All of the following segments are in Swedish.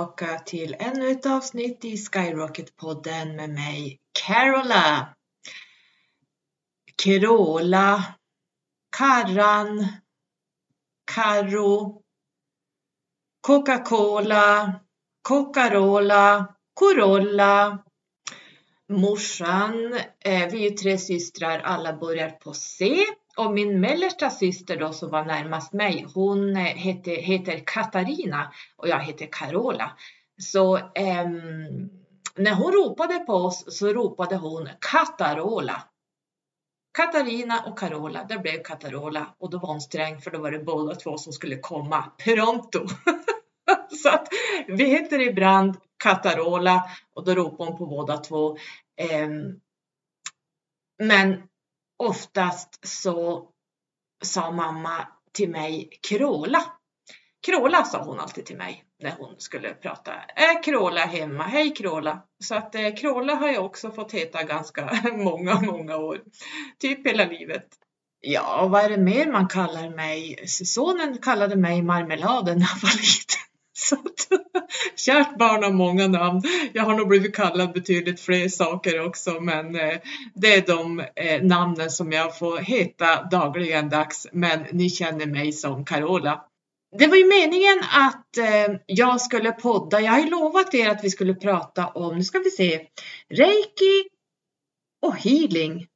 tillbaka till ännu ett avsnitt i Skyrocket-podden med mig Carola. Carola, Karran, Karro, Coca-Cola, Coca-Rola, Corolla, morsan. Eh, vi är tre systrar, alla börjar på C. Och min mellersta syster då som var närmast mig, hon eh, heter, heter Katarina och jag heter Carola. Så eh, när hon ropade på oss så ropade hon Katarola. Katarina och Carola, det blev Katarola och då var hon sträng för då var det båda två som skulle komma pronto. så att vi heter ibland Katarola och då ropade hon på båda två. Eh, men oftast så sa mamma till mig Kråla. Kråla sa hon alltid till mig när hon skulle prata. Är Kråla hemma? Hej Kråla! Så att eh, Kråla har jag också fått heta ganska många, många år. Typ hela livet. Ja, vad är det mer man kallar mig? Sonen kallade mig Marmeladen när han var liten. Kärt barn har många namn. Jag har nog blivit kallad betydligt fler saker också, men eh, det är de eh, namnen som jag får heta dagligen dags. Men ni känner mig som Carola. Det var ju meningen att eh, jag skulle podda. Jag har ju lovat er att vi skulle prata om, nu ska vi se, reiki och healing.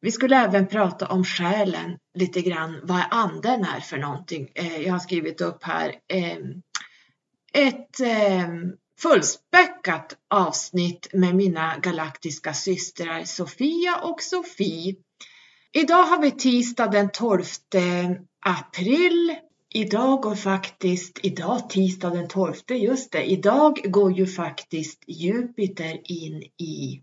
Vi skulle även prata om själen lite grann, vad anden är för någonting. Jag har skrivit upp här ett eh, fullspäckat avsnitt med mina galaktiska systrar Sofia och Sofie. Idag har vi tisdag den 12 april. Idag går faktiskt, idag tisdag den 12, just det, idag går ju faktiskt Jupiter in i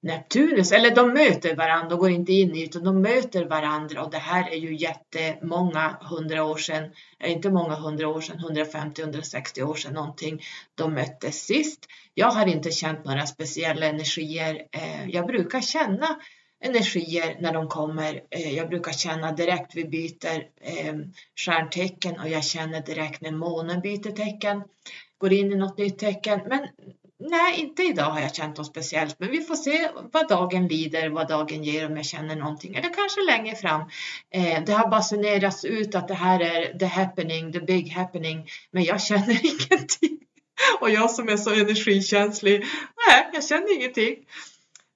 Neptunus, eller de möter varandra, de går inte in i utan de möter varandra och det här är ju jättemånga hundra år sedan, eh, inte många hundra år sedan, 150-160 år sedan någonting, de möttes sist. Jag har inte känt några speciella energier. Eh, jag brukar känna energier när de kommer. Eh, jag brukar känna direkt vi byter stjärntecken och jag känner direkt när månen byter tecken, går in i något nytt tecken. Men Nej, inte idag har jag känt något speciellt, men vi får se vad dagen lider, vad dagen ger om jag känner någonting, eller kanske längre fram. Eh, det har basunerats ut att det här är the happening, the big happening, men jag känner ingenting. Och jag som är så energikänslig, nej, jag känner ingenting.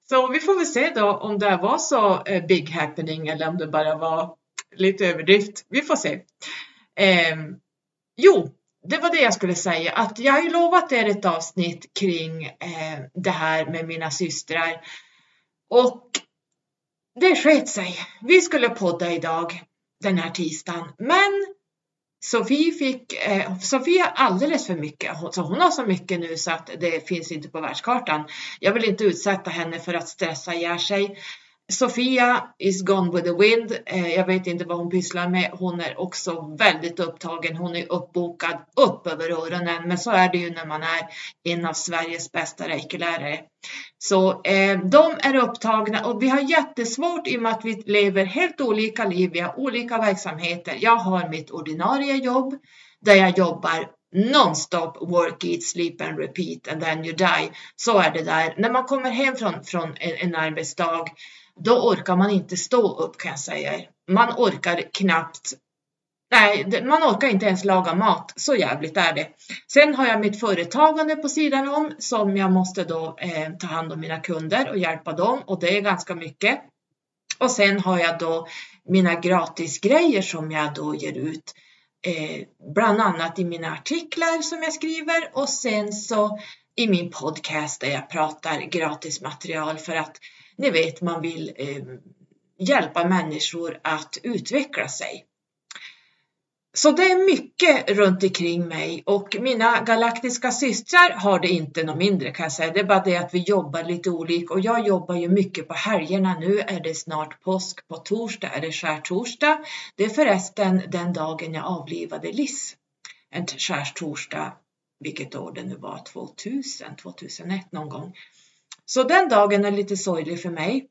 Så vi får väl se då om det var så eh, big happening eller om det bara var lite överdrift. Vi får se. Eh, jo, det var det jag skulle säga, att jag har ju lovat er ett avsnitt kring eh, det här med mina systrar. Och det sket sig. Vi skulle podda idag, den här tisdagen, men Sofie fick, eh, Sofie har alldeles för mycket, så hon har så mycket nu så att det finns inte på världskartan. Jag vill inte utsätta henne för att stressa ihjäl sig. Sofia is gone with the wind. Eh, jag vet inte vad hon pysslar med. Hon är också väldigt upptagen. Hon är uppbokad upp över öronen. Men så är det ju när man är en av Sveriges bästa reikelärare. Så eh, de är upptagna och vi har jättesvårt i och med att vi lever helt olika liv. Vi har olika verksamheter. Jag har mitt ordinarie jobb där jag jobbar non-stop work, eat, sleep and repeat and then you die. Så är det där. När man kommer hem från, från en, en arbetsdag då orkar man inte stå upp kan jag säga. Man orkar knappt Nej, man orkar inte ens laga mat. Så jävligt är det. Sen har jag mitt företagande på sidan om som jag måste då eh, ta hand om mina kunder och hjälpa dem och det är ganska mycket. Och sen har jag då mina gratisgrejer som jag då ger ut. Eh, bland annat i mina artiklar som jag skriver och sen så i min podcast där jag pratar gratis material för att ni vet, man vill eh, hjälpa människor att utveckla sig. Så det är mycket runt omkring mig och mina galaktiska systrar har det inte något mindre kan jag säga. Det är bara det att vi jobbar lite olika och jag jobbar ju mycket på helgerna. Nu är det snart påsk. På torsdag är det skärtorsdag. Det är förresten den dagen jag avlivade Liss. En skärtorsdag, vilket år det nu var, 2000, 2001 någon gång. Så den dagen är lite sorglig för mig.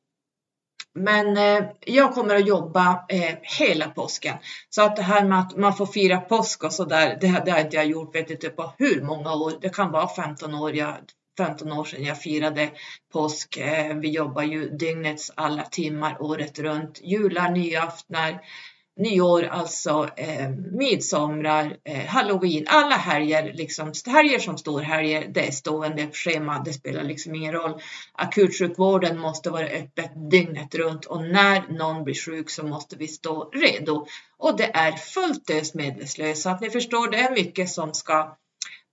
Men eh, jag kommer att jobba eh, hela påsken. Så att det här med att man får fira påsk och sådär, det, det har inte jag gjort vet inte typ på hur många år. Det kan vara 15 år, jag, 15 år sedan jag firade påsk. Eh, vi jobbar ju dygnets alla timmar året runt. Jular, nyaftnar, nyår, alltså eh, midsommar, eh, halloween, alla helger, liksom, helger som står helger, det är stående schema, det spelar liksom ingen roll. Akutsjukvården måste vara öppet dygnet runt och när någon blir sjuk så måste vi stå redo. Och det är fullt ös medvetslös, så att ni förstår, det är mycket som ska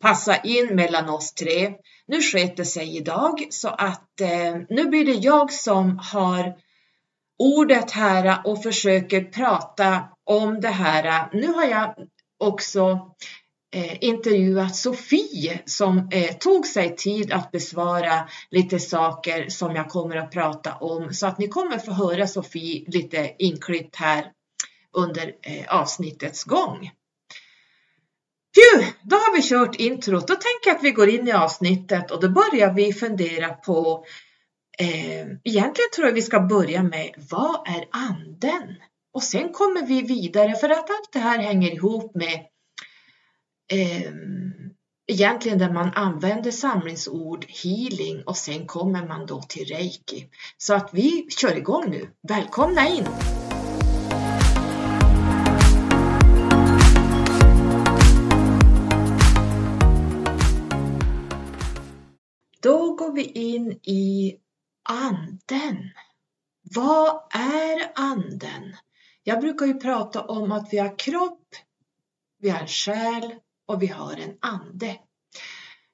passa in mellan oss tre. Nu sket det sig idag så att eh, nu blir det jag som har ordet här och försöker prata om det här. Nu har jag också eh, intervjuat Sofie som eh, tog sig tid att besvara lite saker som jag kommer att prata om så att ni kommer få höra Sofie lite inklippt här under eh, avsnittets gång. Pju, då har vi kört introt. Då tänker jag att vi går in i avsnittet och då börjar vi fundera på Eh, egentligen tror jag vi ska börja med vad är anden? Och sen kommer vi vidare för att allt det här hänger ihop med eh, egentligen där man använder samlingsord, healing och sen kommer man då till reiki. Så att vi kör igång nu. Välkomna in! Då går vi in i anden. Vad är anden? Jag brukar ju prata om att vi har kropp, vi har en själ och vi har en ande.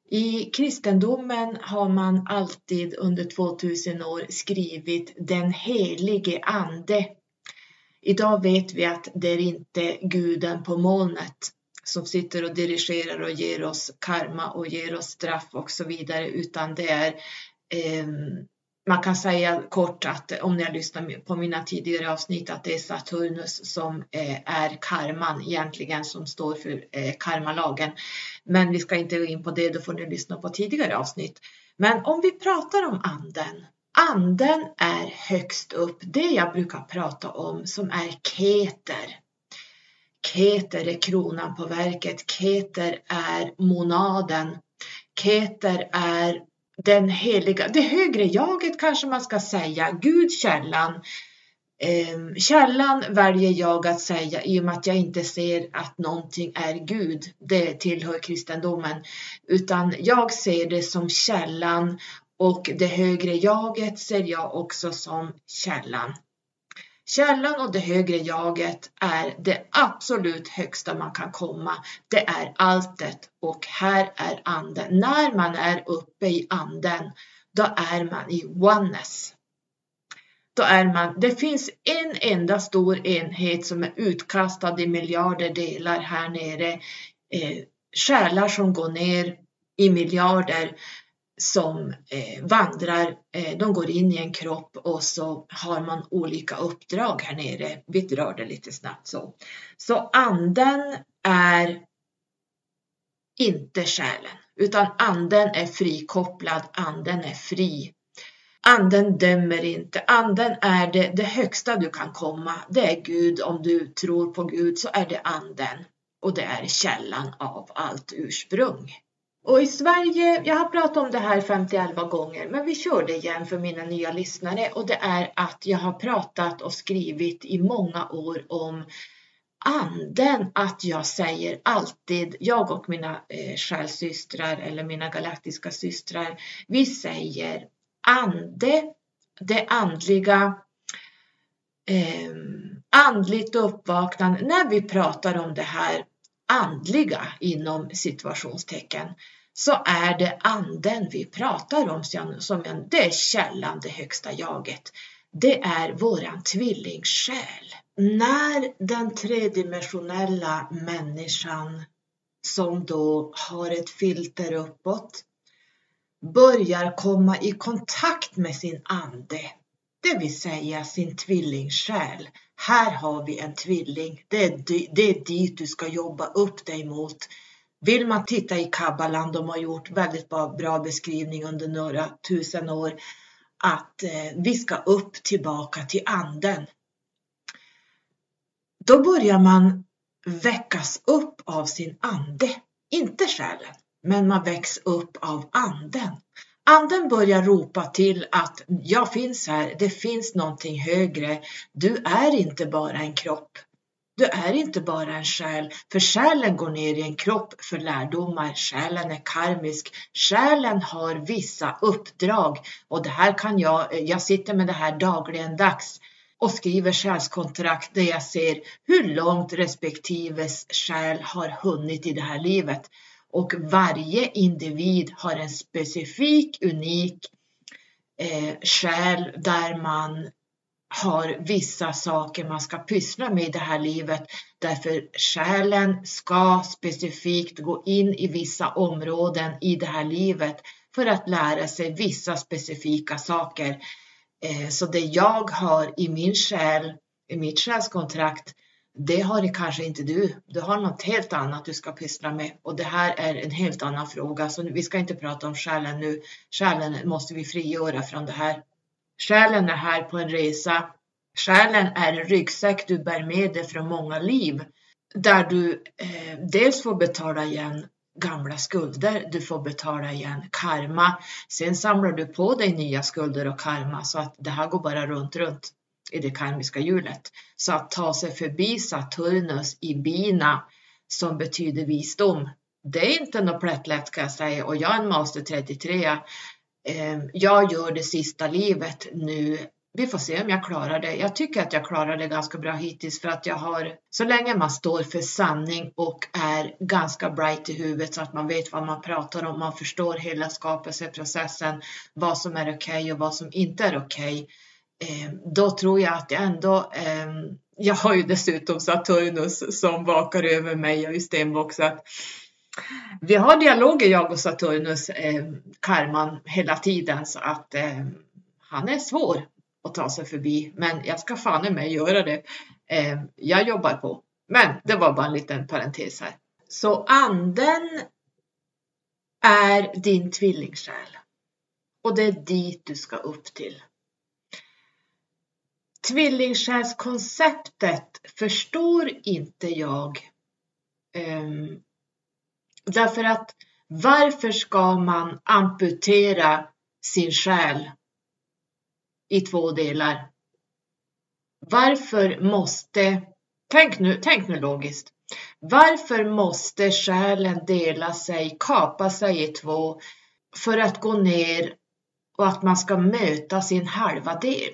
I kristendomen har man alltid under 2000 år skrivit den helige ande. Idag vet vi att det är inte guden på molnet som sitter och dirigerar och ger oss karma och ger oss straff och så vidare, utan det är eh, man kan säga kort att eh, om ni har lyssnat på mina tidigare avsnitt att det är Saturnus som eh, är karman egentligen som står för eh, karmalagen. Men vi ska inte gå in på det, då får ni lyssna på tidigare avsnitt. Men om vi pratar om anden. Anden är högst upp, det jag brukar prata om som är keter. Keter är kronan på verket, keter är monaden, keter är den heliga, det högre jaget kanske man ska säga, Gud källan. Eh, källan väljer jag att säga i och med att jag inte ser att någonting är Gud, det tillhör kristendomen, utan jag ser det som källan och det högre jaget ser jag också som källan. Källan och det högre jaget är det absolut högsta man kan komma. Det är alltet och här är anden. När man är uppe i anden, då är man i oneness. Då är man, det finns en enda stor enhet som är utkastad i miljarder delar här nere. Eh, själar som går ner i miljarder som eh, vandrar, eh, de går in i en kropp och så har man olika uppdrag här nere. Vi drar det lite snabbt så. Så anden är inte själen, utan anden är frikopplad, anden är fri. Anden dömer inte, anden är det, det högsta du kan komma. Det är Gud, om du tror på Gud så är det anden och det är källan av allt ursprung. Och i Sverige, jag har pratat om det här 50-11 gånger, men vi kör det igen för mina nya lyssnare. Och det är att jag har pratat och skrivit i många år om anden, att jag säger alltid, jag och mina eh, själsystrar eller mina galaktiska systrar, vi säger ande, det andliga, eh, andligt uppvaknande, när vi pratar om det här andliga inom situationstecken så är det anden vi pratar om som en, det är källan, det högsta jaget. Det är våran tvillingsjäl. När den tredimensionella människan som då har ett filter uppåt börjar komma i kontakt med sin ande, det vill säga sin tvillingsjäl. Här har vi en tvilling. Det är, det är dit du ska jobba upp dig mot. Vill man titta i Kabbalan, de har gjort väldigt bra, bra beskrivning under några tusen år att eh, vi ska upp tillbaka till anden. Då börjar man väckas upp av sin ande, inte själen, men man väcks upp av anden. Anden börjar ropa till att jag finns här, det finns någonting högre. Du är inte bara en kropp. Du är inte bara en själ, för själen går ner i en kropp för lärdomar. Själen är karmisk. Själen har vissa uppdrag och det här kan jag, jag sitter med det här dagligen dags och skriver själskontrakt där jag ser hur långt respektives själ har hunnit i det här livet. Och varje individ har en specifik, unik eh, själ där man har vissa saker man ska pyssla med i det här livet. Därför själen ska specifikt gå in i vissa områden i det här livet för att lära sig vissa specifika saker. Eh, så det jag har i min själ, i mitt själskontrakt, det har det kanske inte du. Du har något helt annat du ska pyssla med och det här är en helt annan fråga. Så vi ska inte prata om själen nu. Själen måste vi frigöra från det här. Själen är här på en resa. Själen är en ryggsäck du bär med dig från många liv där du eh, dels får betala igen gamla skulder, du får betala igen karma. Sen samlar du på dig nya skulder och karma så att det här går bara runt, runt i det karmiska hjulet. Så att ta sig förbi Saturnus i bina som betyder visdom, det är inte något plättlätt kan jag säga och jag är en master 33. Ehm, jag gör det sista livet nu. Vi får se om jag klarar det. Jag tycker att jag klarar det ganska bra hittills för att jag har, så länge man står för sanning och är ganska bright i huvudet så att man vet vad man pratar om, man förstår hela skapelseprocessen, vad som är okej okay och vad som inte är okej. Okay Ehm, då tror jag att jag ändå, ehm, jag har ju dessutom Saturnus som vakar över mig och ju stenbock så att vi har dialoger jag och Saturnus, eh, karman, hela tiden så att eh, han är svår att ta sig förbi. Men jag ska fan i mig göra det. Ehm, jag jobbar på. Men det var bara en liten parentes här. Så anden är din tvillingsjäl och det är dit du ska upp till. Tvillingsjälskonceptet förstår inte jag. Um, därför att varför ska man amputera sin själ i två delar? Varför måste, tänk nu, tänk nu logiskt. Varför måste själen dela sig, kapa sig i två för att gå ner och att man ska möta sin halva del?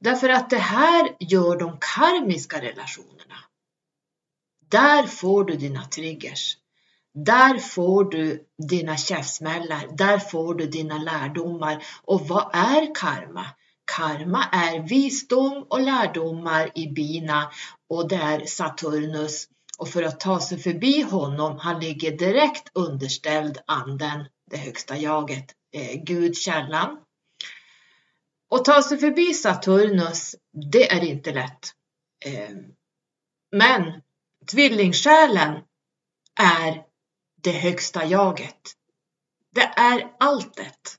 Därför att det här gör de karmiska relationerna. Där får du dina triggers. Där får du dina käftsmällar. Där får du dina lärdomar. Och vad är karma? Karma är visdom och lärdomar i bina och det är Saturnus. Och för att ta sig förbi honom, han ligger direkt underställd anden, det högsta jaget, eh, Gud, källan. Att ta sig förbi Saturnus, det är inte lätt. Eh, men tvillingsjälen är det högsta jaget. Det är alltet.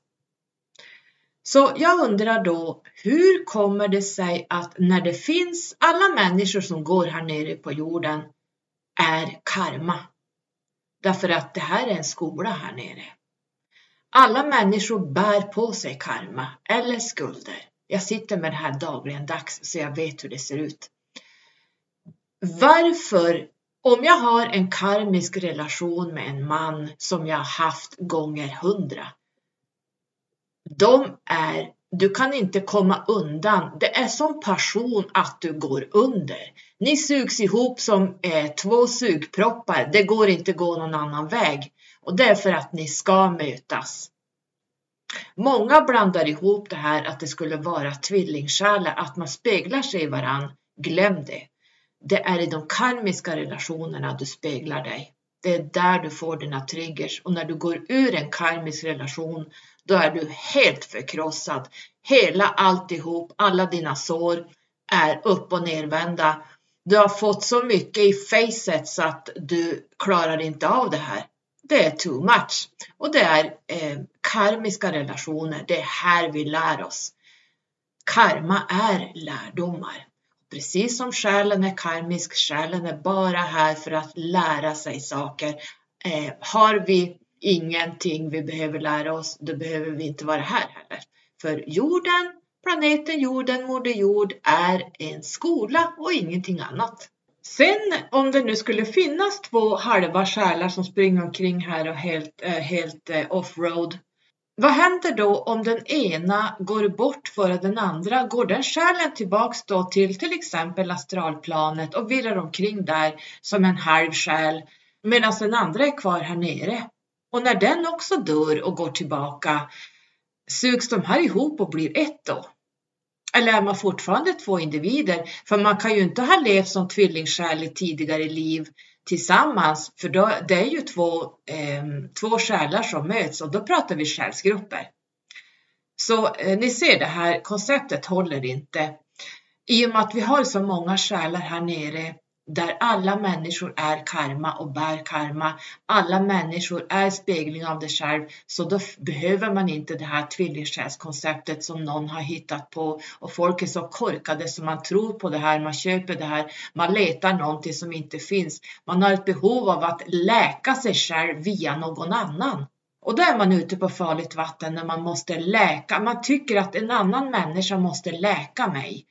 Så jag undrar då, hur kommer det sig att när det finns alla människor som går här nere på jorden är karma? Därför att det här är en skola här nere. Alla människor bär på sig karma eller skulder. Jag sitter med det här dagligen dags så jag vet hur det ser ut. Varför, om jag har en karmisk relation med en man som jag haft gånger hundra, de är, du kan inte komma undan. Det är som passion att du går under. Ni sugs ihop som eh, två sugproppar. Det går inte gå någon annan väg. Och det är för att ni ska mötas. Många blandar ihop det här att det skulle vara tvillingsjälar, att man speglar sig i varann. Glöm det. Det är i de karmiska relationerna du speglar dig. Det är där du får dina triggers och när du går ur en karmisk relation då är du helt förkrossad. Hela alltihop, alla dina sår är upp och nervända. Du har fått så mycket i facet så att du klarar inte av det här det är too much. Och det är eh, karmiska relationer, det är här vi lär oss. Karma är lärdomar. Precis som själen är karmisk, själen är bara här för att lära sig saker. Eh, har vi ingenting vi behöver lära oss, då behöver vi inte vara här heller. För jorden, planeten jorden, Moder Jord är en skola och ingenting annat. Sen om det nu skulle finnas två halva själar som springer omkring här och helt, eh, helt eh, offroad. Vad händer då om den ena går bort före den andra? Går den själen tillbaks då till till exempel astralplanet och virrar omkring där som en halv själ medan den andra är kvar här nere? Och när den också dör och går tillbaka, sugs de här ihop och blir ett då? Eller är man fortfarande två individer? För man kan ju inte ha levt som tvillingsjäl i tidigare liv tillsammans, för då, det är ju två, eh, två själar som möts och då pratar vi själsgrupper. Så eh, ni ser det här konceptet håller inte. I och med att vi har så många själar här nere där alla människor är karma och bär karma. Alla människor är spegling av dig själv, så då behöver man inte det här tvillingsjälskonceptet som någon har hittat på och folk är så korkade så man tror på det här, man köper det här, man letar någonting som inte finns. Man har ett behov av att läka sig själv via någon annan. Och då är man ute på farligt vatten när man måste läka. Man tycker att en annan människa måste läka mig.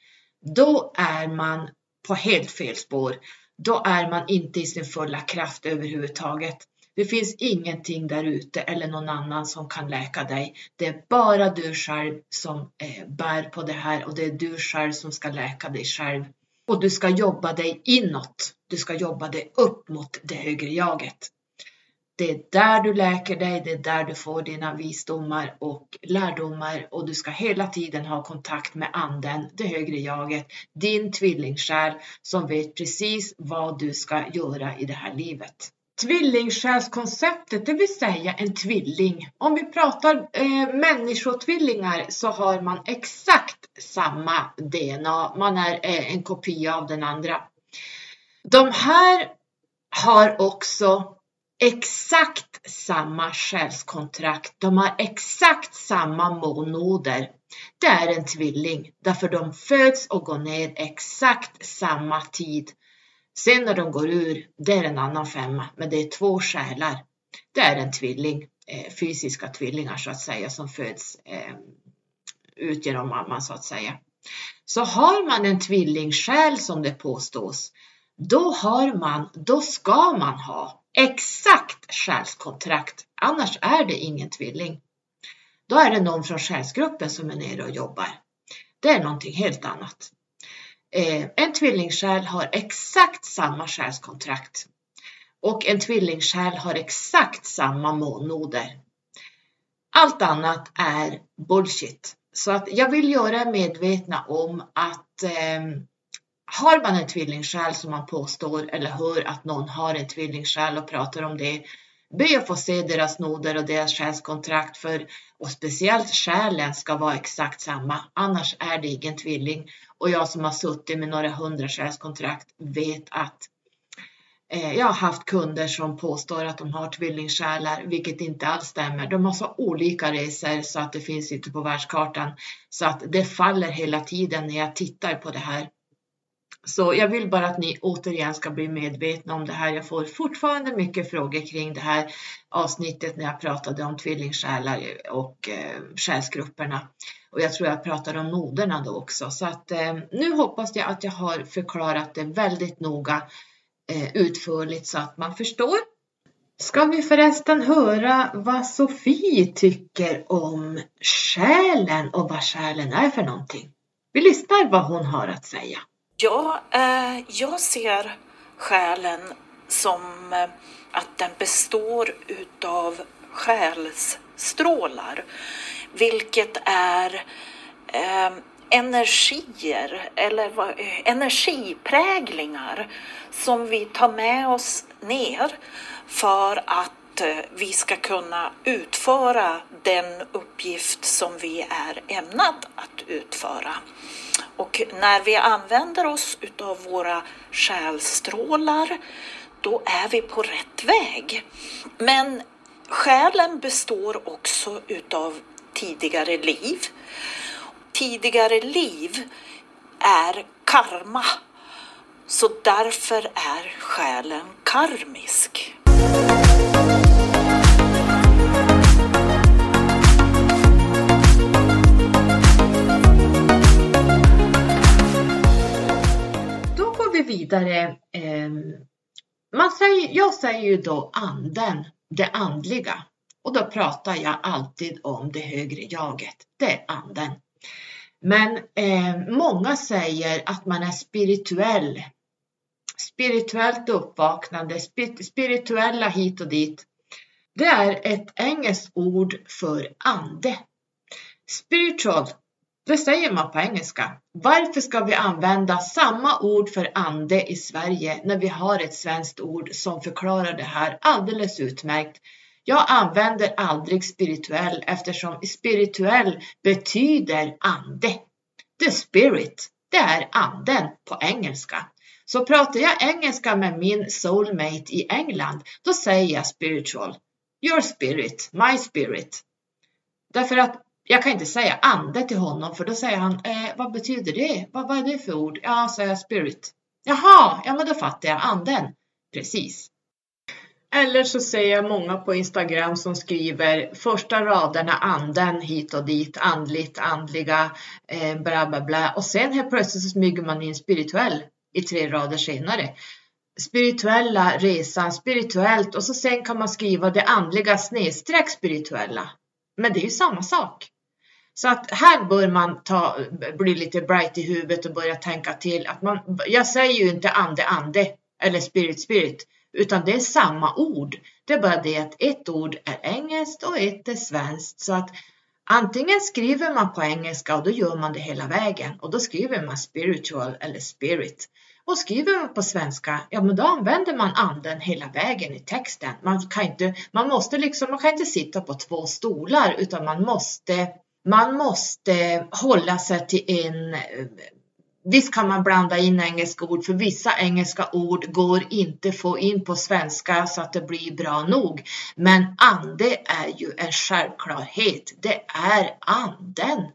Då är man på helt fel spår, då är man inte i sin fulla kraft överhuvudtaget. Det finns ingenting där ute eller någon annan som kan läka dig. Det är bara du själv som eh, bär på det här och det är du själv som ska läka dig själv. Och du ska jobba dig inåt. Du ska jobba dig upp mot det högre jaget. Det är där du läker dig, det är där du får dina visdomar och lärdomar och du ska hela tiden ha kontakt med anden, det högre jaget, din tvillingsjäl som vet precis vad du ska göra i det här livet. Tvillingsjälskonceptet, det vill säga en tvilling. Om vi pratar eh, människotvillingar så har man exakt samma DNA. Man är eh, en kopia av den andra. De här har också exakt samma själskontrakt. De har exakt samma månoder. Det är en tvilling därför de föds och går ner exakt samma tid. Sen när de går ur, det är en annan femma, men det är två själar. Det är en tvilling, eh, fysiska tvillingar så att säga, som föds eh, ut genom mamman så att säga. Så har man en tvillingsjäl som det påstås, då har man, då ska man ha exakt själskontrakt, annars är det ingen tvilling. Då är det någon från själsgruppen som är nere och jobbar. Det är någonting helt annat. Eh, en tvillingsjäl har exakt samma själskontrakt och en tvillingsjäl har exakt samma månnoder. Allt annat är bullshit. Så att jag vill göra er medvetna om att eh, har man en tvillingsjäl som man påstår eller hör att någon har en tvillingsjäl och pratar om det, be att få se deras noder och deras själskontrakt för och speciellt själen ska vara exakt samma, annars är det ingen tvilling. Och jag som har suttit med några hundra själskontrakt vet att eh, jag har haft kunder som påstår att de har tvillingsjälar, vilket inte alls stämmer. De har så olika resor så att det finns inte på världskartan. Så att det faller hela tiden när jag tittar på det här. Så jag vill bara att ni återigen ska bli medvetna om det här. Jag får fortfarande mycket frågor kring det här avsnittet när jag pratade om tvillingsjälar och eh, själsgrupperna. Och jag tror jag pratade om noderna då också. Så att eh, nu hoppas jag att jag har förklarat det väldigt noga eh, utförligt så att man förstår. Ska vi förresten höra vad Sofie tycker om själen och vad själen är för någonting? Vi lyssnar vad hon har att säga. Ja, eh, jag ser själen som eh, att den består utav själsstrålar, vilket är eh, energier eller eh, energipräglingar som vi tar med oss ner för att vi ska kunna utföra den uppgift som vi är ämnad att utföra. Och när vi använder oss utav våra själstrålar då är vi på rätt väg. Men själen består också utav tidigare liv. Tidigare liv är karma. Så därför är själen karmisk. Vidare. Eh, man säger, jag säger ju då anden, det andliga. Och då pratar jag alltid om det högre jaget, det är anden. Men eh, många säger att man är spirituell. Spirituellt uppvaknande, spirituella hit och dit. Det är ett engelskt ord för ande. Spiritual, det säger man på engelska. Varför ska vi använda samma ord för ande i Sverige när vi har ett svenskt ord som förklarar det här alldeles utmärkt? Jag använder aldrig spirituell eftersom spirituell betyder ande. The spirit, det är anden på engelska. Så pratar jag engelska med min soulmate i England, då säger jag spiritual. Your spirit, my spirit. Därför att jag kan inte säga ande till honom för då säger han, eh, vad betyder det? Vad, vad är det för ord? Ja, säger jag spirit. Jaha, ja men då fattar jag anden. Precis. Eller så ser jag många på Instagram som skriver första raderna anden hit och dit, andligt, andliga, eh, bla bla bla. Och sen helt plötsligt så smyger man in spirituell i tre rader senare. Spirituella resan, spirituellt och så sen kan man skriva det andliga snedstreck spirituella. Men det är ju samma sak. Så att här bör man ta, bli lite bright i huvudet och börja tänka till att man, jag säger ju inte ande, ande eller spirit, spirit utan det är samma ord. Det är bara det att ett ord är engelskt och ett är svenskt. Så att antingen skriver man på engelska och då gör man det hela vägen och då skriver man spiritual eller spirit. Och skriver man på svenska, ja men då använder man anden hela vägen i texten. Man kan inte, man måste liksom, man kan inte sitta på två stolar utan man måste, man måste hålla sig till en Visst kan man blanda in engelska ord, för vissa engelska ord går inte få in på svenska så att det blir bra nog. Men ande är ju en självklarhet. Det är anden.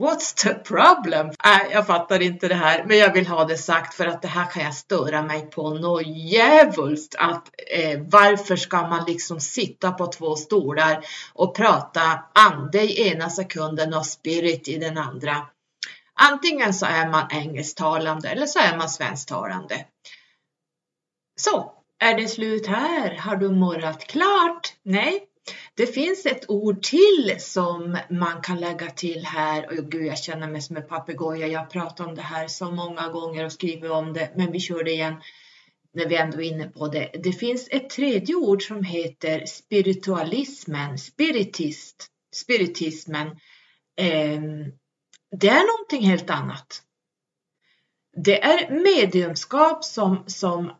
What's the problem? Äh, jag fattar inte det här, men jag vill ha det sagt för att det här kan jag störa mig på något djävulskt. Att eh, varför ska man liksom sitta på två stolar och prata ande i ena sekunden och spirit i den andra? Antingen så är man engelsktalande eller så är man svensktalande. Så, är det slut här? Har du morrat klart? Nej, det finns ett ord till som man kan lägga till här. Och gud, jag känner mig som en papegoja. Jag har pratat om det här så många gånger och skrivit om det, men vi kör det igen när vi ändå är inne på det. Det finns ett tredje ord som heter spiritualismen, spiritist, spiritismen. Eh, det är någonting helt annat. Det är mediumskap som, som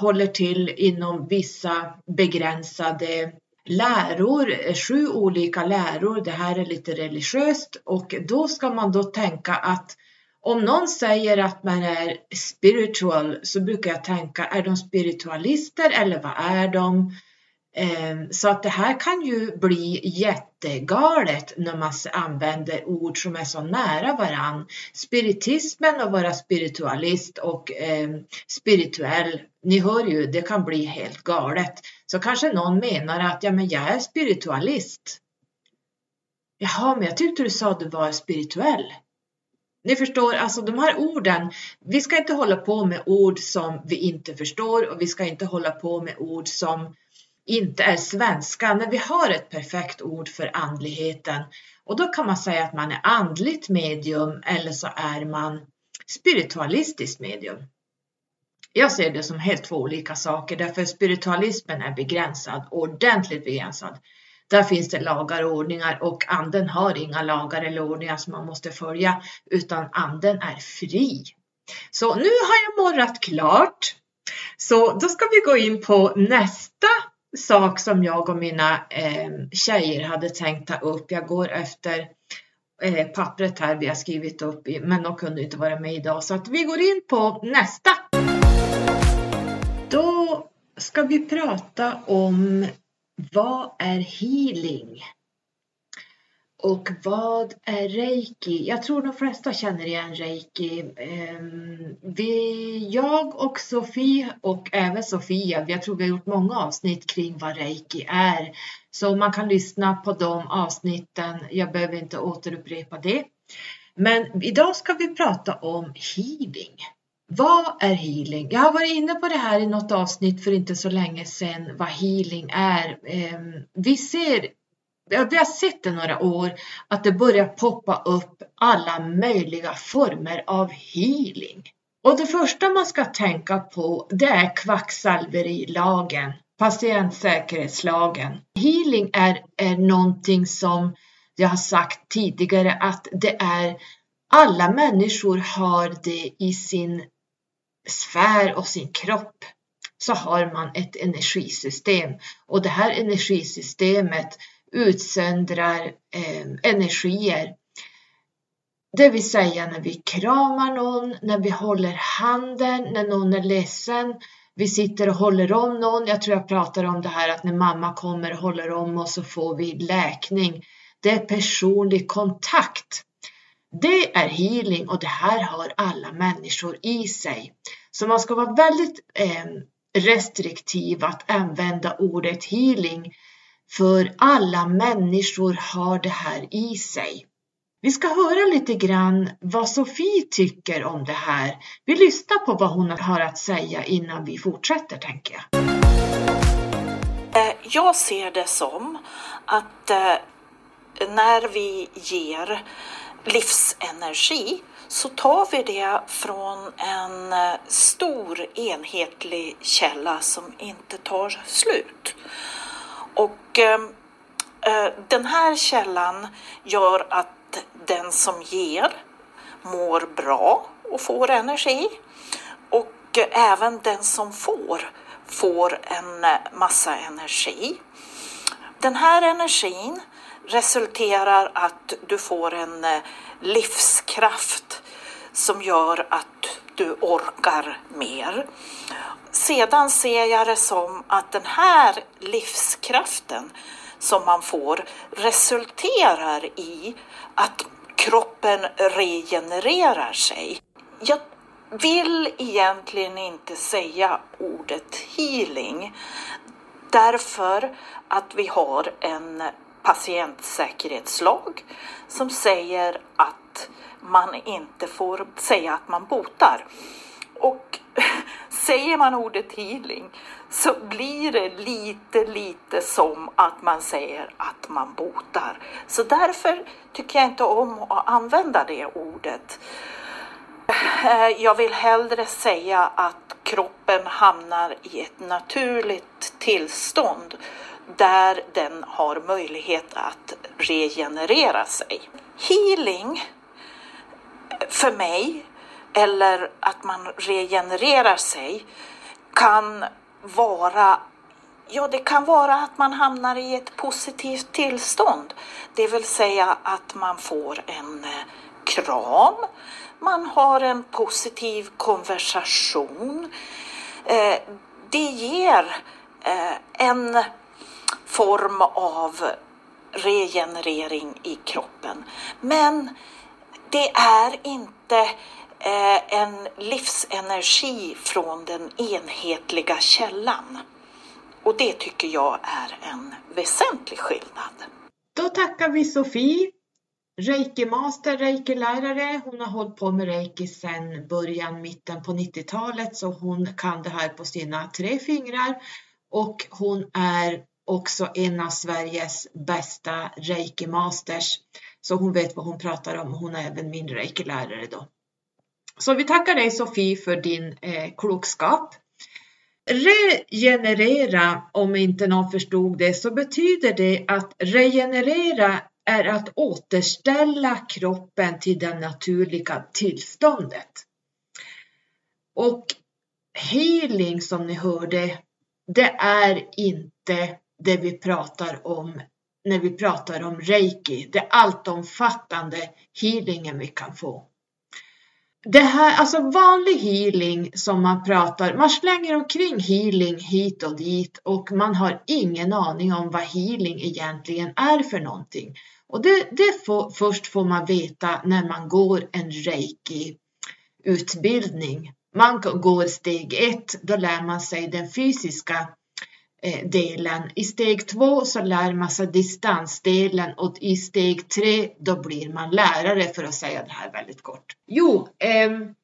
håller till inom vissa begränsade läror, eh, sju olika läror. Det här är lite religiöst och då ska man då tänka att om någon säger att man är spiritual så brukar jag tänka, är de spiritualister eller vad är de? Ehm, så att det här kan ju bli jättegalet när man använder ord som är så nära varann. Spiritismen och vara spiritualist och eh, spirituell, ni hör ju, det kan bli helt galet. Så kanske någon menar att ja, men jag är spiritualist. Jaha, men jag tyckte du sa att du var spirituell. Ni förstår, alltså de här orden, vi ska inte hålla på med ord som vi inte förstår och vi ska inte hålla på med ord som inte är svenska, när vi har ett perfekt ord för andligheten. Och då kan man säga att man är andligt medium eller så är man spiritualistiskt medium. Jag ser det som helt två olika saker därför spiritualismen är begränsad, ordentligt begränsad. Där finns det lagar och ordningar och anden har inga lagar eller ordningar som man måste följa utan anden är fri. Så nu har jag morrat klart. Så då ska vi gå in på nästa sak som jag och mina eh, tjejer hade tänkt ta upp. Jag går efter eh, pappret här vi har skrivit upp, men de kunde inte vara med idag så att vi går in på nästa. Då ska vi prata om vad är healing? Och vad är reiki? Jag tror de flesta känner igen reiki. Ehm, vi, jag och Sofie och även Sofia, jag tror vi har gjort många avsnitt kring vad reiki är. Så man kan lyssna på de avsnitten. Jag behöver inte återupprepa det. Men idag ska vi prata om healing. Vad är healing? Jag har varit inne på det här i något avsnitt för inte så länge sedan vad healing är. Ehm, vi ser vi har sett i några år att det börjar poppa upp alla möjliga former av healing. Och det första man ska tänka på det är kvacksalverilagen, patientsäkerhetslagen. Healing är, är någonting som jag har sagt tidigare att det är alla människor har det i sin sfär och sin kropp så har man ett energisystem och det här energisystemet utsöndrar eh, energier. Det vill säga när vi kramar någon, när vi håller handen, när någon är ledsen, vi sitter och håller om någon. Jag tror jag pratar om det här att när mamma kommer och håller om oss så får vi läkning. Det är personlig kontakt. Det är healing och det här har alla människor i sig. Så man ska vara väldigt eh, restriktiv att använda ordet healing för alla människor har det här i sig. Vi ska höra lite grann vad Sofie tycker om det här. Vi lyssnar på vad hon har att säga innan vi fortsätter, tänker jag. Eh, jag ser det som att eh, när vi ger livsenergi så tar vi det från en eh, stor enhetlig källa som inte tar slut. Och ehm, eh, den här källan gör att den som ger mår bra och får energi. Och eh, även den som får får en eh, massa energi. Den här energin resulterar att du får en eh, livskraft som gör att du orkar mer sedan ser jag det som att den här livskraften som man får resulterar i att kroppen regenererar sig. Jag vill egentligen inte säga ordet healing därför att vi har en patientsäkerhetslag som säger att man inte får säga att man botar. Och säger man ordet healing så blir det lite, lite som att man säger att man botar. Så därför tycker jag inte om att använda det ordet. Eh, jag vill hellre säga att kroppen hamnar i ett naturligt tillstånd där den har möjlighet att regenerera sig. Healing för mig eller att man regenererar sig kan vara Ja, det kan vara att man hamnar i ett positivt tillstånd. Det vill säga att man får en eh, kram, man har en positiv konversation. Eh, det ger eh, en form av regenerering i kroppen. Men det är inte Eh, en livsenergi från den enhetliga källan. Och det tycker jag är en väsentlig skillnad. Då tackar vi Sofie, reiki-master, reiki-lärare. Hon har hållit på med reiki sedan början, mitten på 90-talet så hon kan det här på sina tre fingrar och hon är också en av Sveriges bästa reiki-masters. Så hon vet vad hon pratar om. Hon är även min reiki-lärare då. Så vi tackar dig Sofie för din eh, klokskap. Regenerera, om inte någon förstod det, så betyder det att regenerera är att återställa kroppen till det naturliga tillståndet. Och healing som ni hörde, det är inte det vi pratar om när vi pratar om reiki, det alltomfattande healingen vi kan få. det här, alltså vanlig healing som man pratar, man slänger omkring healing hit och dit och man har ingen aning om vad healing egentligen är för någonting. Och det, det får, först får man veta när man går en reiki utbildning. Man går steg ett, då lär man sig den fysiska Eh, delen. I steg två så lär man sig distansdelen och i steg tre då blir man lärare för att säga det här väldigt kort. Jo, ehm,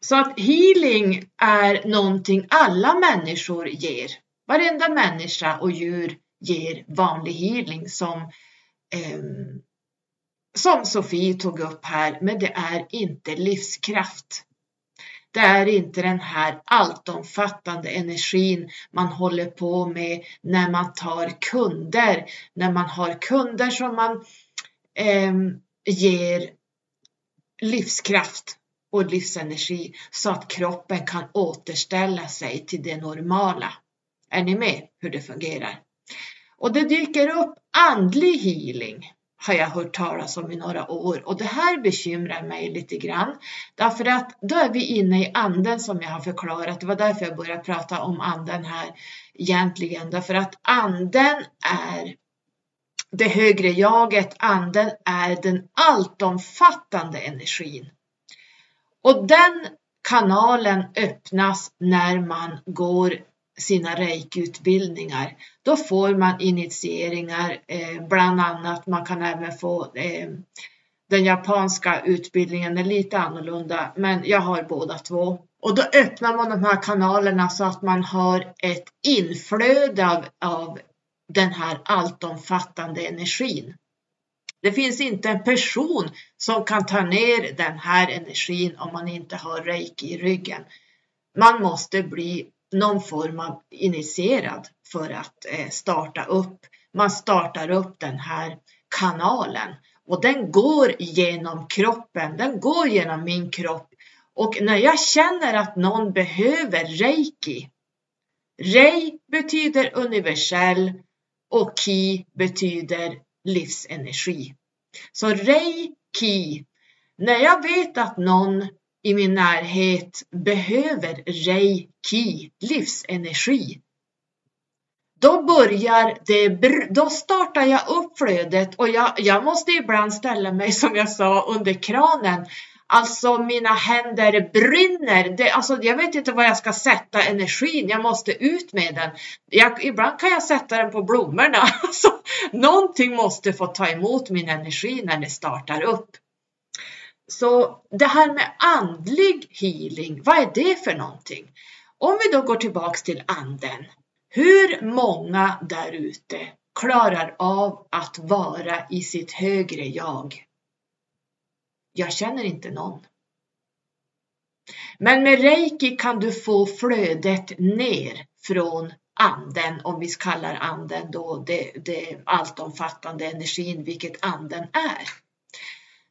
så att healing är någonting alla människor ger. Varenda människa och djur ger vanlig healing som ehm, som Sofie tog upp här, men det är inte livskraft. Det är inte den här alltomfattande energin man håller på med när man tar kunder, när man har kunder som man eh, ger livskraft och livsenergi så att kroppen kan återställa sig till det normala. Är ni med hur det fungerar? Och det dyker upp andlig healing har jag hört talas om i några år och det här bekymrar mig lite grann därför att då är vi inne i anden som jag har förklarat. Det var därför jag började prata om anden här egentligen därför att anden är det högre jaget, anden är den alltomfattande energin. Och den kanalen öppnas när man går sina reiki-utbildningar. Då får man initieringar, eh, bland annat. Man kan även få eh, den japanska utbildningen är lite annorlunda, men jag har båda två. Och då öppnar man de här kanalerna så att man har ett inflöde av, av den här alltomfattande energin. Det finns inte en person som kan ta ner den här energin om man inte har reiki i ryggen. Man måste bli någon form av initierad för att eh, starta upp. Man startar upp den här kanalen och den går genom kroppen. Den går genom min kropp och när jag känner att någon behöver reiki. Rei betyder universell och ki betyder livsenergi. Så reiki. När jag vet att någon i min närhet behöver reiki, livsenergi. Då börjar det, då startar jag upp flödet och jag, jag måste ibland ställa mig som jag sa under kranen. Alltså mina händer brinner. Det, alltså, jag vet inte var jag ska sätta energin. Jag måste ut med den. Jag, ibland kan jag sätta den på blommorna. Alltså, någonting måste få ta emot min energi när det startar upp. Så det här med andlig healing, vad är det för någonting? Om vi då går tillbaks till anden. Hur många där ute klarar av att vara i sitt högre jag? Jag känner inte någon. Men med reiki kan du få flödet ner från anden, om vi kallar anden då det, det alltomfattande energin, vilket anden är.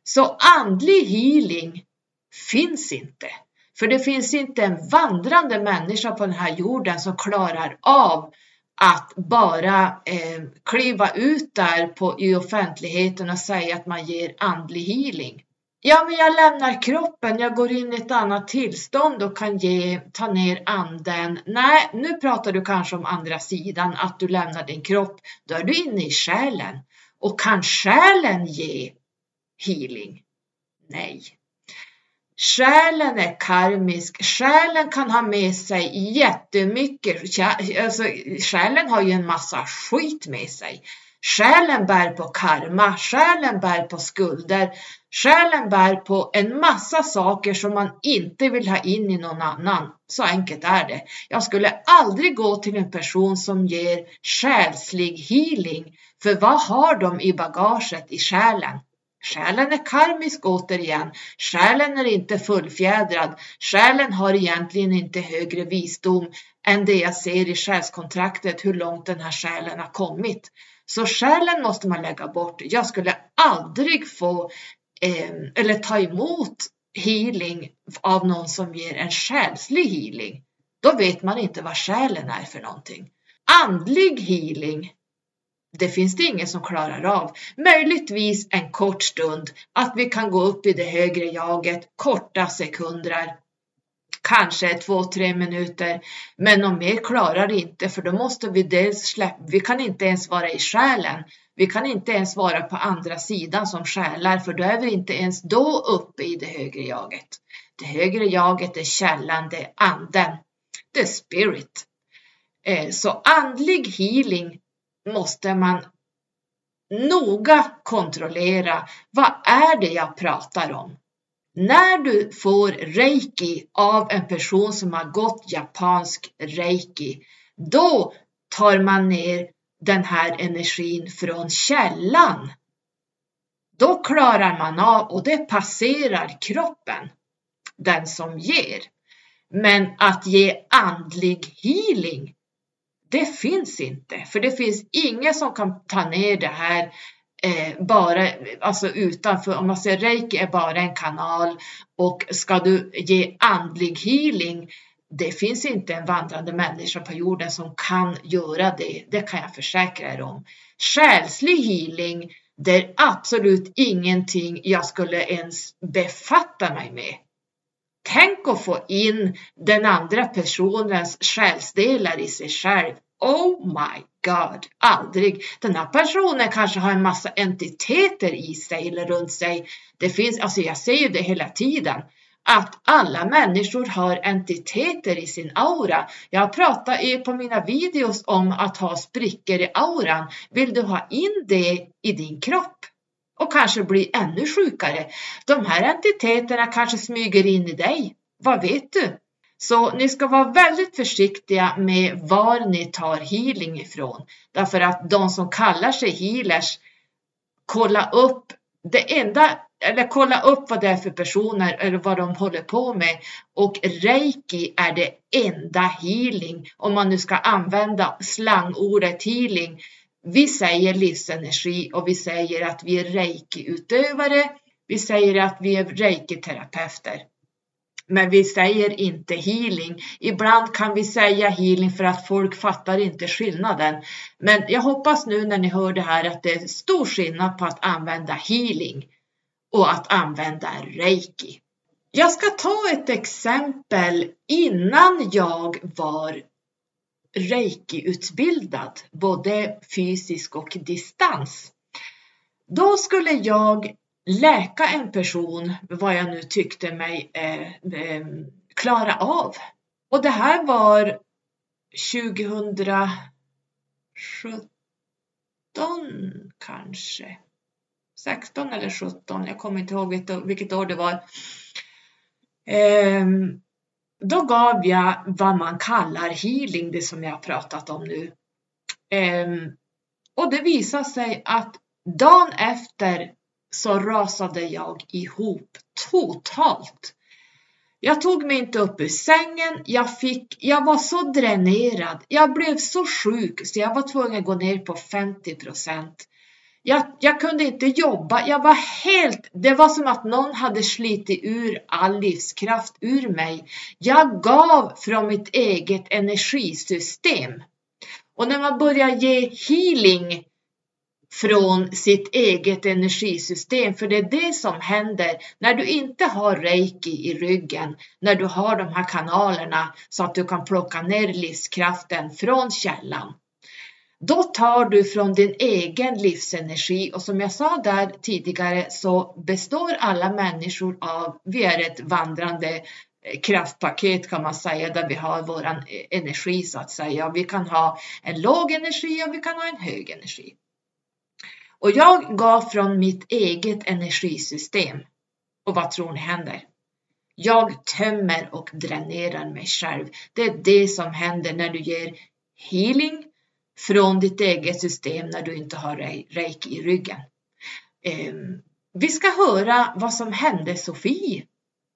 Så andlig healing finns inte. För det finns inte en vandrande människa på den här jorden som klarar av att bara eh, kliva ut där på, i offentligheten och säga att man ger andlig healing. Ja, men jag lämnar kroppen, jag går in i ett annat tillstånd och kan ge, ta ner anden. Nej, nu pratar du kanske om andra sidan, att du lämnar din kropp. Då är du inne i själen. Och kan själen ge healing? Nej. Själen är karmisk. Själen kan ha med sig jättemycket. Alltså, själen har ju en massa skit med sig. Själen bär på karma, själen bär på skulder, själen bär på en massa saker som man inte vill ha in i någon annan. Så enkelt är det. Jag skulle aldrig gå till en person som ger själslig healing, för vad har de i bagaget i själen? Själen är karmisk återigen. Själen är inte fullfjädrad. Själen har egentligen inte högre visdom än det jag ser i själskontraktet, hur långt den här själen har kommit. Så själen måste man lägga bort. Jag skulle aldrig få eh, eller ta emot healing av någon som ger en själslig healing. Då vet man inte vad själen är för någonting. Andlig healing det finns det ingen som klarar av. Möjligtvis en kort stund, att vi kan gå upp i det högre jaget, korta sekunder, kanske två, tre minuter. Men något mer klarar inte, för då måste vi dels släppa, vi kan inte ens vara i själen. Vi kan inte ens vara på andra sidan som själar, för då är vi inte ens då uppe i det högre jaget. Det högre jaget är källan, det är anden, det är spirit. Eh, så andlig healing måste man noga kontrollera. Vad är det jag pratar om? När du får reiki av en person som har gått japansk reiki, då tar man ner den här energin från källan. Då klarar man av och det passerar kroppen, den som ger. Men att ge andlig healing, det finns inte, för det finns ingen som kan ta ner det här eh, bara alltså utanför. Om man säger reiki är bara en kanal och ska du ge andlig healing det finns inte en vandrande människa på jorden som kan göra det. Det kan jag försäkra er om. Själslig healing, det är absolut ingenting jag skulle ens befatta mig med. Tänk att få in den andra personens själsdelar i sig själv. Oh my God, aldrig. Den här personen kanske har en massa entiteter i sig eller runt sig. Det finns, alltså jag säger det hela tiden att alla människor har entiteter i sin aura. Jag pratar ju på mina videos om att ha sprickor i auran. Vill du ha in det i din kropp? Och kanske bli ännu sjukare. De här entiteterna kanske smyger in i dig. Vad vet du? Så ni ska vara väldigt försiktiga med var ni tar healing ifrån. Därför att de som kallar sig healers, kolla upp det enda eller kolla upp vad det är för personer eller vad de håller på med. Och reiki är det enda healing, om man nu ska använda slangordet healing. Vi säger livsenergi och vi säger att vi är reiki-utövare. Vi säger att vi är reiki-terapeuter. Men vi säger inte healing. Ibland kan vi säga healing för att folk fattar inte skillnaden. Men jag hoppas nu när ni hör det här att det är stor skillnad på att använda healing och att använda reiki. Jag ska ta ett exempel innan jag var reiki-utbildad, både fysisk och distans. Då skulle jag läka en person, vad jag nu tyckte mig eh, eh, klara av. Och det här var 2017 kanske. 16 eller 17, jag kommer inte ihåg vilket år det var. Eh, då gav jag vad man kallar healing, det som jag har pratat om nu. Ehm, och det visade sig att dagen efter så rasade jag ihop totalt. Jag tog mig inte upp ur sängen, jag, fick, jag var så dränerad, jag blev så sjuk så jag var tvungen att gå ner på 50 procent. Jag, jag, kunde inte jobba. Jag var helt, det var som att någon hade slitit ur all livskraft ur mig. Jag gav från mitt eget energisystem. Och när man börjar ge healing från sitt eget energisystem, för det är det som händer när du inte har reiki i ryggen, när du har de här kanalerna så att du kan plocka ner livskraften från källan. Då tar du från din egen livsenergi och som jag sa där tidigare så består alla människor av, vi är ett vandrande eh, kraftpaket kan man säga där vi har våran eh, energi så att säga. Vi kan ha en låg energi och vi kan ha en hög energi. Och jag gav från mitt eget energisystem. Och vad tror ni händer? Jag tömmer och dränerar mig själv. Det är det som händer när du ger healing från ditt eget system när du inte har reiki i ryggen. Ehm, vi ska höra vad som hände Sofie.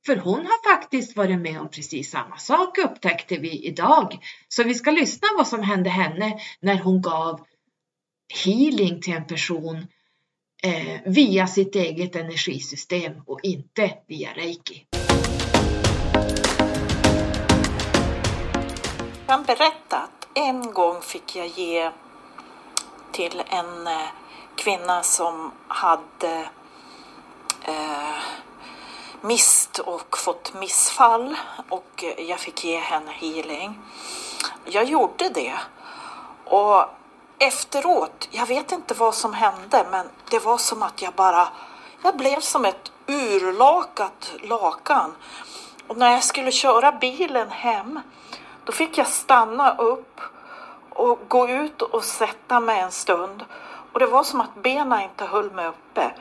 För hon har faktiskt varit med om precis samma sak upptäckte vi idag. Så vi ska lyssna vad som hände henne när hon gav healing till en person eh, via sitt eget energisystem och inte via reiki. Jag kan berätta att en gång fick jag ge till en eh, kvinna som hade eh, mist och fått missfall och jag fick ge henne healing. Jag gjorde det och efteråt, jag vet inte vad som hände men det var som att jag bara, jag blev som ett urlakat lakan. Och när jag skulle köra bilen hem då fick jag stanna upp och gå ut och sätta mig en stund. Och det var som att benen inte höll mig uppe.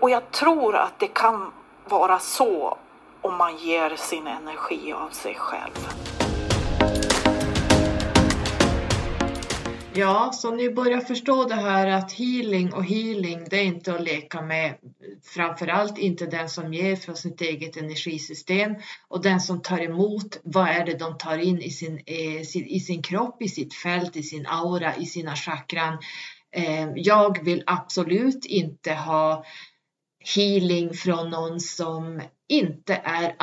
Och jag tror att det kan vara så om man ger sin energi av sig själv. Ja, så ni börjar förstå det här att healing och healing, det är inte att leka med. Framförallt inte den som ger från sitt eget energisystem och den som tar emot. Vad är det de tar in i sin, eh, i sin kropp, i sitt fält, i sin aura, i sina chakran. Eh, jag vill absolut inte ha healing från någon som inte är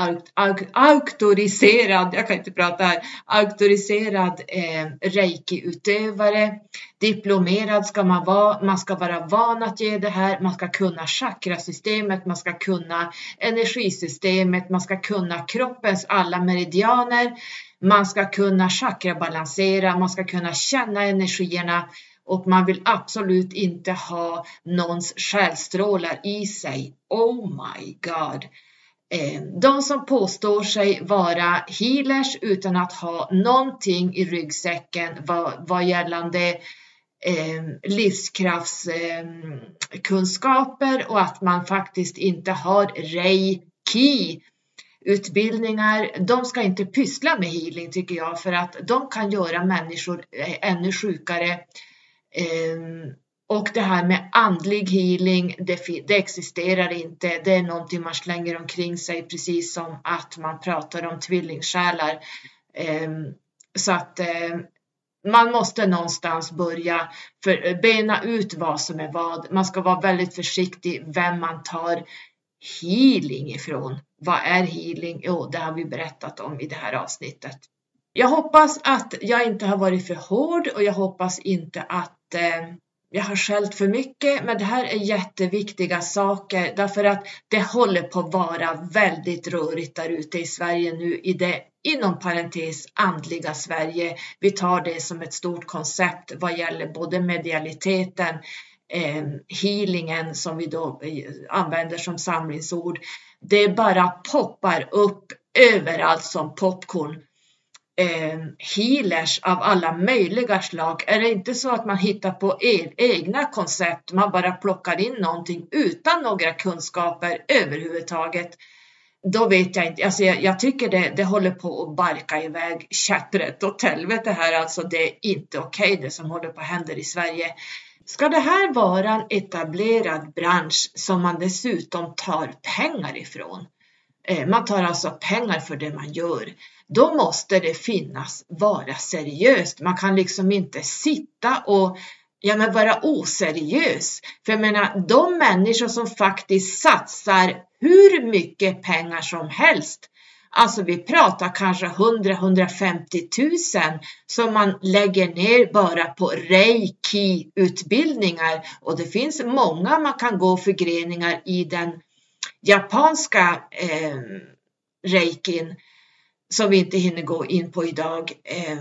auktoriserad, jag kan inte prata här, auktoriserad eh, reiki-utövare. Diplomerad ska man vara, man ska vara van att ge det här, man ska kunna chakrasystemet, man ska kunna energisystemet, man ska kunna kroppens alla meridianer, man ska kunna chakrabalansera, man ska kunna känna energierna och man vill absolut inte ha någons själstrålar i sig. Oh my god! Eh, de som påstår sig vara healers utan att ha någonting i ryggsäcken vad, vad gällande eh, livskraftskunskaper eh, och att man faktiskt inte har reiki utbildningar. De ska inte pyssla med healing tycker jag för att de kan göra människor eh, ännu sjukare. Ehm, och det här med andlig healing, det, det, existerar inte. Det är någonting man slänger omkring sig precis som att man pratar om tvillingsjälar. Ehm, så att ehm, man måste någonstans börja för, bena ut vad som är vad. Man ska vara väldigt försiktig vem man tar healing ifrån. Vad är healing? Jo, det har vi berättat om i det här avsnittet. Jag hoppas att jag inte har varit för hård och jag hoppas inte att Eh, jag har skällt för mycket, men det här är jätteviktiga saker därför att det håller på att vara väldigt rörigt där ute i Sverige nu i det inom parentes andliga Sverige. Vi tar det som ett stort koncept vad gäller både medialiteten, eh, healingen som vi då eh, använder som samlingsord. Det bara poppar upp överallt som popcorn eh, healers av alla möjliga slag. Är det inte så att man hittar på e egna koncept, man bara plockar in någonting utan några kunskaper överhuvudtaget. Då vet jag inte, alltså jag, jag tycker det, det håller på att barka iväg käpprätt åt helvete här alltså. Det är inte okej okay, det som håller på att hända i Sverige. Ska det här vara en etablerad bransch som man dessutom tar pengar ifrån? Eh, man tar alltså pengar för det man gör då måste det finnas vara seriöst. Man kan liksom inte sitta och ja, men vara oseriös. För jag menar, de människor som faktiskt satsar hur mycket pengar som helst Alltså vi pratar kanske 100-150 000 som man lägger ner bara på reiki-utbildningar och det finns många man kan gå förgreningar i den japanska eh, reikin som vi inte hinner gå in på idag. Eh,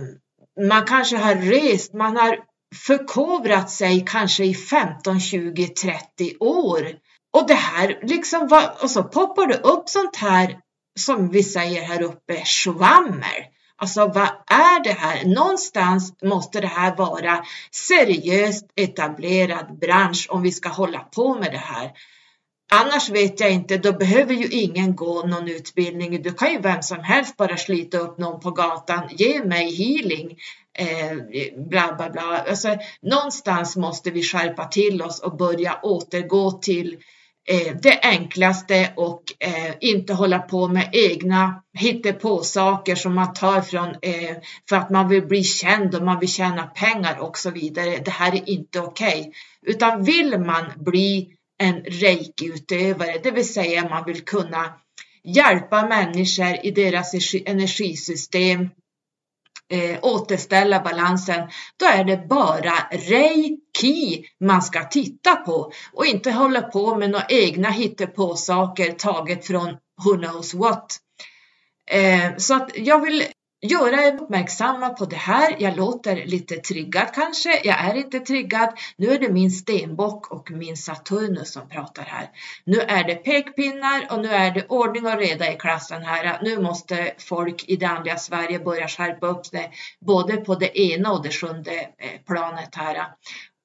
man kanske har rest, man har förkovrat sig kanske i 15, 20, 30 år. Och det här liksom, och så poppar det upp sånt här som vi säger här uppe, schwammer. Alltså vad är det här? Någonstans måste det här vara seriöst etablerad bransch om vi ska hålla på med det här. Annars vet jag inte, då behöver ju ingen gå någon utbildning. Du kan ju vem som helst bara slita upp någon på gatan. Ge mig healing. Eh, bla bla bla. Alltså, någonstans måste vi skärpa till oss och börja återgå till eh, det enklaste och eh, inte hålla på med egna hittepåsaker som man tar från eh, för att man vill bli känd och man vill tjäna pengar och så vidare. Det här är inte okej. Okay. Utan vill man bli en reikiutövare, det vill säga man vill kunna hjälpa människor i deras energisystem eh, återställa balansen, då är det bara reiki man ska titta på och inte hålla på med några egna hittepåsaker taget från who knows what. Eh, så att jag vill göra er uppmärksamma på det här. Jag låter lite triggad kanske. Jag är inte triggad. Nu är det min stenbock och min Saturnus som pratar här. Nu är det pekpinnar och nu är det ordning och reda i klassen här. Nu måste folk i det andliga Sverige börja skärpa upp sig både på det ena och det sjunde eh, planet här.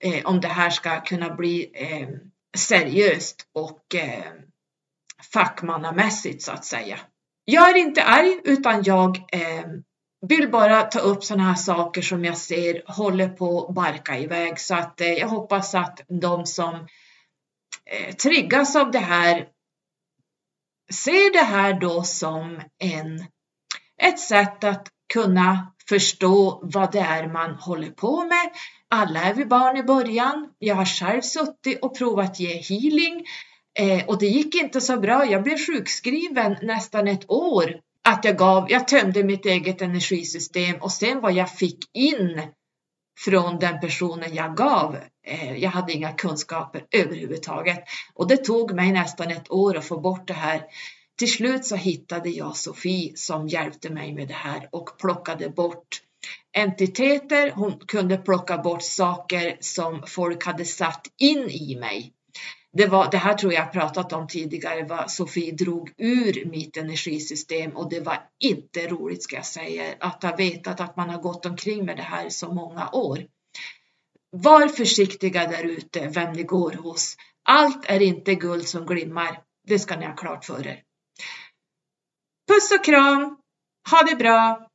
Eh, om det här ska kunna bli eh, seriöst och fackmannamässigt så att säga. Jag är inte arg utan jag eh, vill bara ta upp sådana här saker som jag ser håller på att barka iväg så att eh, jag hoppas att de som eh, triggas av det här ser det här då som en, ett sätt att kunna förstå vad det är man håller på med. Alla är vi barn i början. Jag har själv suttit och provat ge healing Eh, och det gick inte så bra. Jag blev sjukskriven nästan ett år. Att jag gav, jag tömde mitt eget energisystem och sen vad jag fick in från den personen jag gav. Eh, jag hade inga kunskaper överhuvudtaget och det tog mig nästan ett år att få bort det här. Till slut så hittade jag Sofie som hjälpte mig med det här och plockade bort entiteter. Hon kunde plocka bort saker som folk hade satt in i mig det, var, det här tror jag pratat om tidigare, vad Sofie drog ur mitt energisystem och det var inte roligt ska jag säga, att ha vetat att man har gått omkring med det här i så många år. Var försiktiga där ute, vem ni går hos. Allt är inte guld som glimmar, det ska ni ha klart för er. Puss och kram, ha det bra,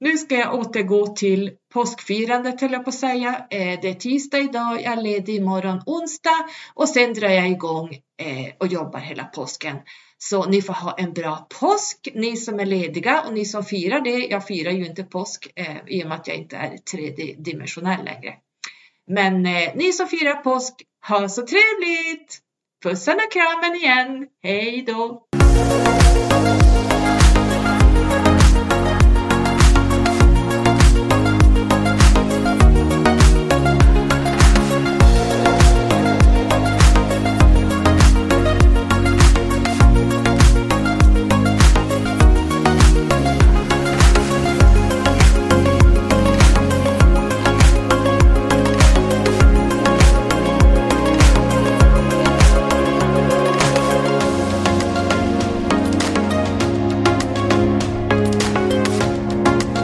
nu ska jag återgå till påskfirandet höll jag på att säga. Eh, det är tisdag idag, jag är ledig imorgon onsdag och sen drar jag igång eh, och jobbar hela påsken. Så ni får ha en bra påsk, ni som är lediga och ni som firar det. Jag firar ju inte påsk eh, i och med att jag inte är tredimensionell längre. Men ni som firar påsk, ha så trevligt! Pussarna och kramen igen, hej då!